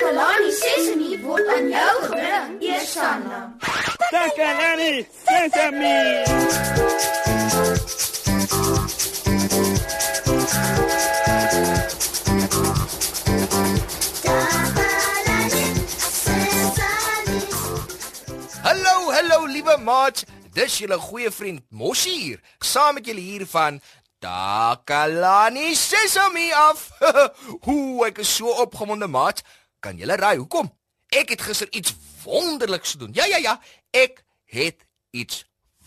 Takalani Sesemi word aan jou gebring, Eersanna. Takalani Sesemi. Hallo, hallo liewe maats. Dis julle goeie vriend Mossie hier. Saam met julle hier van Takalani Sesemi af. Hoe ek is so opgewonde maat. Kan julle raai hoekom? Ek het gister iets wonderliks gedoen. Ja ja ja, ek het iets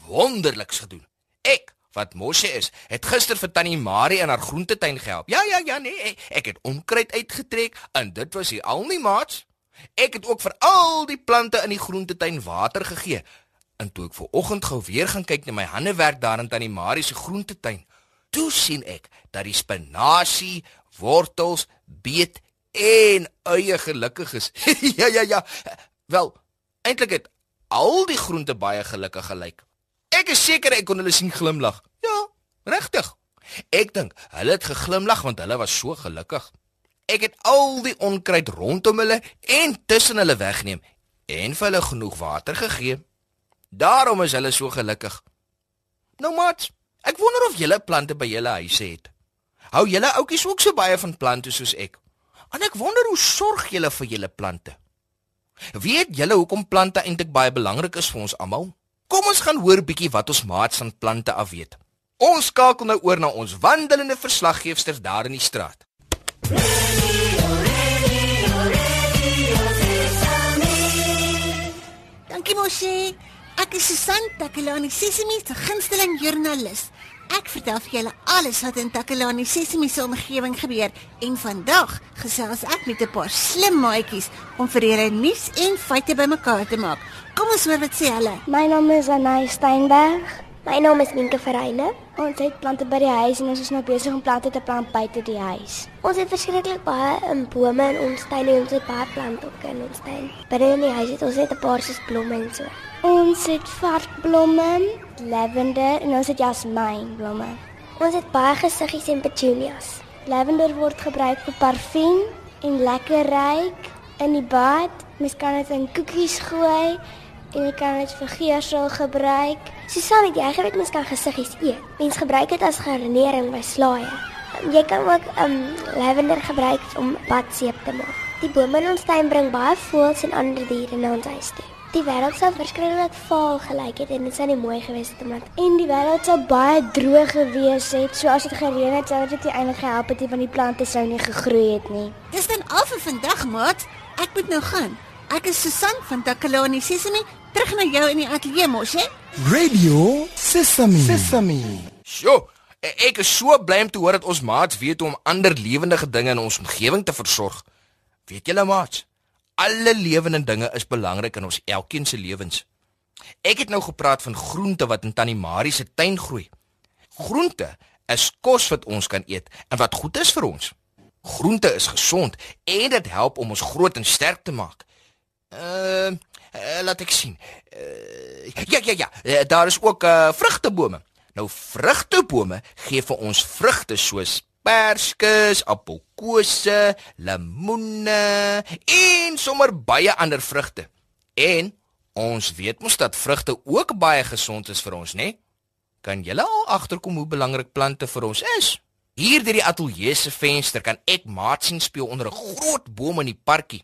wonderliks gedoen. Ek wat Mossie is, het gister vir Tannie Marie in haar groentetuin gehelp. Ja ja ja nee, ek het onkruid uitgetrek en dit was hier al nie maats. Ek het ook vir al die plante in die groentetuin water gegee. En toe ek ver oggend gou weer gaan kyk na my handewerk daar in Tannie Marie se groentetuin, toe sien ek dat die spinasie, wortels, beet en eie gelukkig is. ja ja ja. Wel, eintlik het al die groente baie gelukkig gelyk. Ek is seker ek kon hulle sien glimlag. Ja, regtig. Ek dink hulle het geglimlag want hulle was so gelukkig. Ek het al die onkruid rondom hulle en tussen hulle wegneem en vir hulle genoeg water gegee. Daarom is hulle so gelukkig. Nou maat, ek wonder of julle plante by julle huise het. Hou julle oudjies ook so baie van plante soos ek? En ek wonder hoe sorg julle vir julle plante? Weet julle hoekom plante eintlik baie belangrik is vir ons almal? Kom ons gaan hoor bietjie wat ons maats van plante af weet. Ons skakel nou oor na ons wandelende verslaggeefster daar in die straat. Dankie Moshi. Ek is Susan Takelani Sesimi se gunsteling joernalis. Ek vertel vir julle alles wat in Takelani Sesimi se omgewing gebeur en vandag gesels ek met 'n paar slim maatjies om vir julle nuus en feite bymekaar te maak. Kom ons hoor wat sê hulle. My naam is Anay Steinberg. My naam is Minke Verreine. Ons het plante by die huis en ons is nou besig om plante te plant buite die huis. Ons het verskriklik baie in bome in ons tuin en ons het baie plante ook in ons tuin. Binne in die huis het ons net 'n paar soos blomme en so. Ons het varkblomme, lavender en ons het jasmienblomme. Ons het baie gesiggies en petunias. Lavender word gebruik vir parfuum en lekker ruik in die bad. Mens kan dit in koekies gooi en jy kan dit vir geursel gebruik. Susan, het jy geweet mens kan gesiggies eet? Mens gebruik dit as garnering by slaaie. Um, jy kan ook um lavender gebruik om badseep te maak. Die bome in ons tuin bring baie voëls en ander diere na ons huis toe. Die wêreld sou verskriklik vaal gelyk het en dit sou nie mooi gewees het omdat en die wêreld sou baie droog gewees het. So as dit gereën het, sou dit nie eintlik gehelp het nie want die plante sou nie gegroei het nie. Dis dan al vir vandag, maat. Ek moet nou gaan. Ek is Susan van Takelani Sesimi. Terug na jou in die ateljee mos, hè? Radio Sesame. Sesame. Sjoe, e- ek is so bly om te hoor dat ons maats weet hoe om ander lewendige dinge in ons omgewing te versorg. Weet julle maats, alle lewende dinge is belangrik in ons elkeen se lewens. Ek het nou gepraat van groente wat in Tannie Marie se tuin groei. Groente is kos wat ons kan eet en wat goed is vir ons. Groente is gesond en dit help om ons groot en sterk te maak. Ehm uh, laat ek sien. Uh, ja ja ja, uh, daar is ook uh, vrugtebome. Nou vrugtebome gee vir ons vrugte soos perskes, appelkose, lemoene en sommer baie ander vrugte. En ons weet mos dat vrugte ook baie gesond is vir ons, né? Kan julle al agterkom hoe belangrik plante vir ons is? Hier deur die ateljee se venster kan ek maat sien speel onder 'n groot boom in die parkie.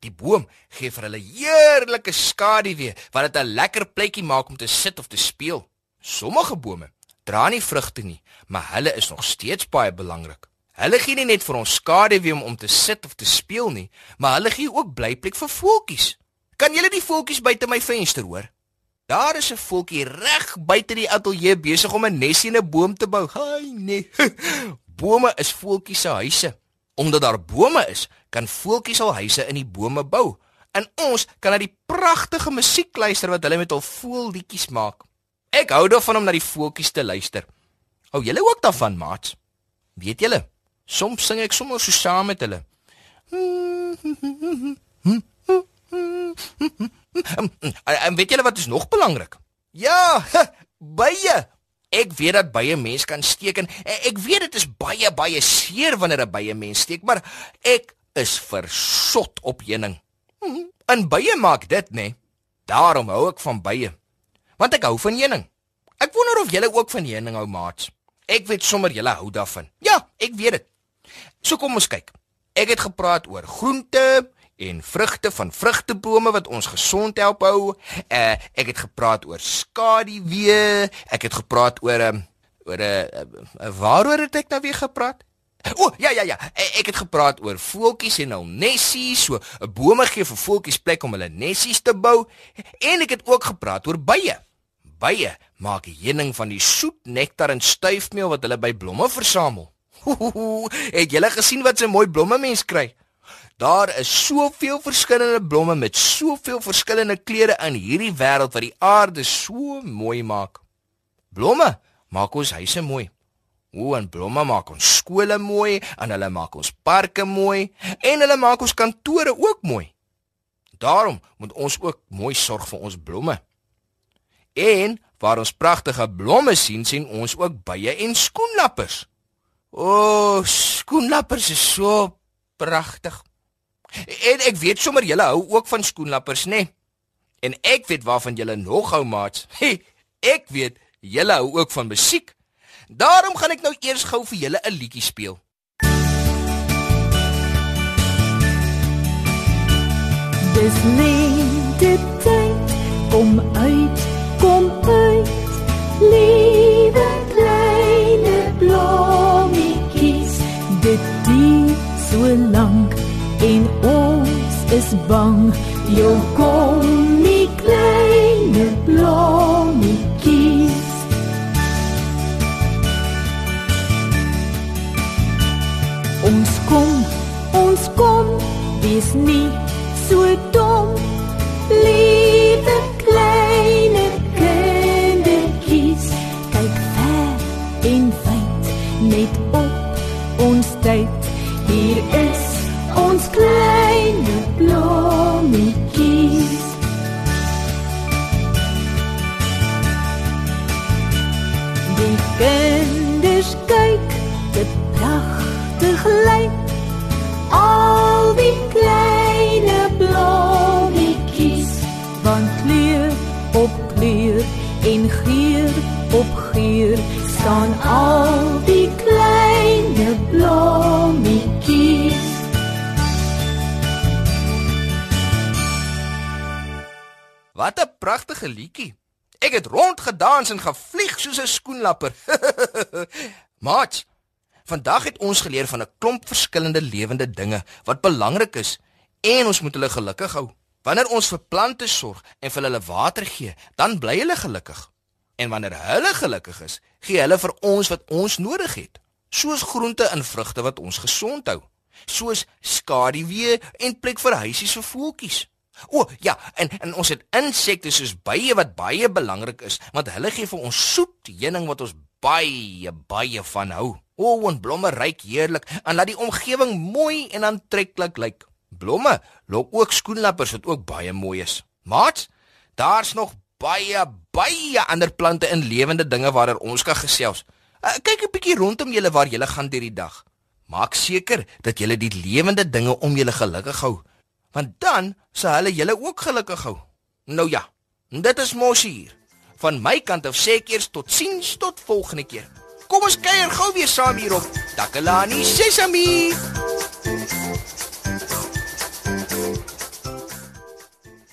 Die boom gee vir hulle heerlike skaduwee wat dit 'n lekker plekkie maak om te sit of te speel. Sommige bome dra nie vrugte nie, maar hulle is nog steeds baie belangrik. Hulle gee nie net vir ons skaduwee om, te sit of te speel nie, maar hulle gee ook blyplek vir voeltjies. Kan julle die voeltjies buite my venster hoor? Daar is 'n voeltjie reg buite die ateljee besig om 'n nesie in 'n boom te bou. Haai nee. Bome is voeltjies se huise. Omdat daar bome is, kan voeltjies al huise in die bome bou. En ons kan na die pragtige musiek luister wat hulle met hul voelliedjies maak. Ek hou daarvan om na die voeltjies te luister. Hou julle ook daarvan, maats? Weet julle, soms sing ek sommer so saam met hulle. En weet julle wat is nog belangrik? Ja, bye. Ek weet dat baie mense kan steek en ek weet dit is baie baie seer wanneer 'n baie mens steek, maar ek is versot op heuning. En bye maak dit, nê? Nee. Daarom hou ek van bye. Want ek hou van heuning. Ek wonder of julle ook van heuning hou, maats. Ek weet sommer julle hou daarvan. Ja, ek weet dit. So kom ons kyk. Ek het gepraat oor groente en vrugte van vrugtebome wat ons gesond help hou. Uh, ek het gepraat oor skaduwee. Ek het gepraat oor 'n um, oor 'n uh, uh, waaroor het ek nou weer gepraat? O, oh, ja ja ja, e, ek het gepraat oor voeltjies en hul nessies, so bome gee vir voeltjies plek om hulle nessies te bou. En ek het ook gepraat oor bye. Bye maak heuning van die soet nektar en stuifmeel wat hulle by blomme versamel. Het julle gesien wat 'n mooi blomme mens kry? Daar is soveel verskillende blomme met soveel verskillende kleure in hierdie wêreld wat die aarde so mooi maak. Blomme maak ons huise mooi. O, en blomme maak ons skole mooi, en hulle maak ons parke mooi, en hulle maak ons kantore ook mooi. Daarom moet ons ook mooi sorg vir ons blomme. En waar ons pragtige blomme sien, sien ons ook bye en skoenlappers. O, skoenlappers is so pragtig. En ek weet sommer julle hou ook van skoenlappers, né? Nee? En ek weet waarvan julle nog hou, maat. Ek weet julle hou ook van musiek. Daarom gaan ek nou eers gou vir julle 'n liedjie speel. Dis lente tyd, kom uit, ons is bang. Jou lyk. Al die kleine blommetjies, van kleur op kleur en geur op geur, staan al die kleine blommetjies. Wat 'n pragtige liedjie. Ek het rondgedans en gevlieg soos 'n skoenlapper. Maat, vandag het ons geleer van 'n klomp verskillende lewende dinge wat belangrik is en ons moet hulle gelukkig hou. Wanneer ons vir plante sorg en vir hulle water gee, dan bly hulle gelukkig. En wanneer hulle gelukkig is, gee hulle vir ons wat ons nodig het, soos groente en vrugte wat ons gesond hou, soos skaduwee en plek vir huisies vir voeltjies. O, ja, en en ons het insekte soos bye wat baie belangrik is, want hulle gee vir ons soet heuning wat ons baie baie van hou. O, en blomme ryk heerlik en laat die omgewing mooi en aantreklik lyk. Blomme lok ook skoenlappers wat ook baie mooi is. Maat, daar's nog baie baie ander plante en lewende dinge waaroor ons kan gesels. Uh, kyk 'n bietjie rondom julle waar julle gaan deur die dag. Maak seker dat julle die lewende dinge om julle gelukkig hou want dan sal hulle julle ook gelukkig hou. Nou ja, dit is mos hier. Van my kant af sê ek eers totsiens tot volgende keer. Kom ons kuier gou weer saam hier op Takalani Sesami.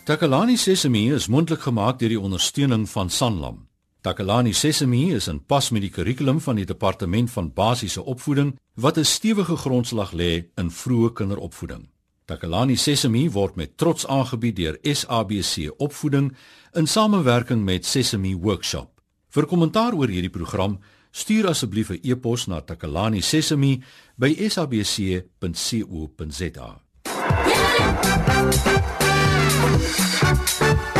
Takalani Sesemi is mondelik gemaak deur die ondersteuning van Sanlam. Takalani Sesemi is in pas met die kurrikulum van die departement van basiese opvoeding wat 'n stewige grondslag lê in vroeë kinderopvoeding. Takalani Sesemi word met trots aangebied deur SABC Opvoeding in samewerking met Sesemi Workshop. Vir kommentaar oor hierdie program, stuur asseblief 'n e-pos na takalani.sesemi@sabc.co.za. Yeah!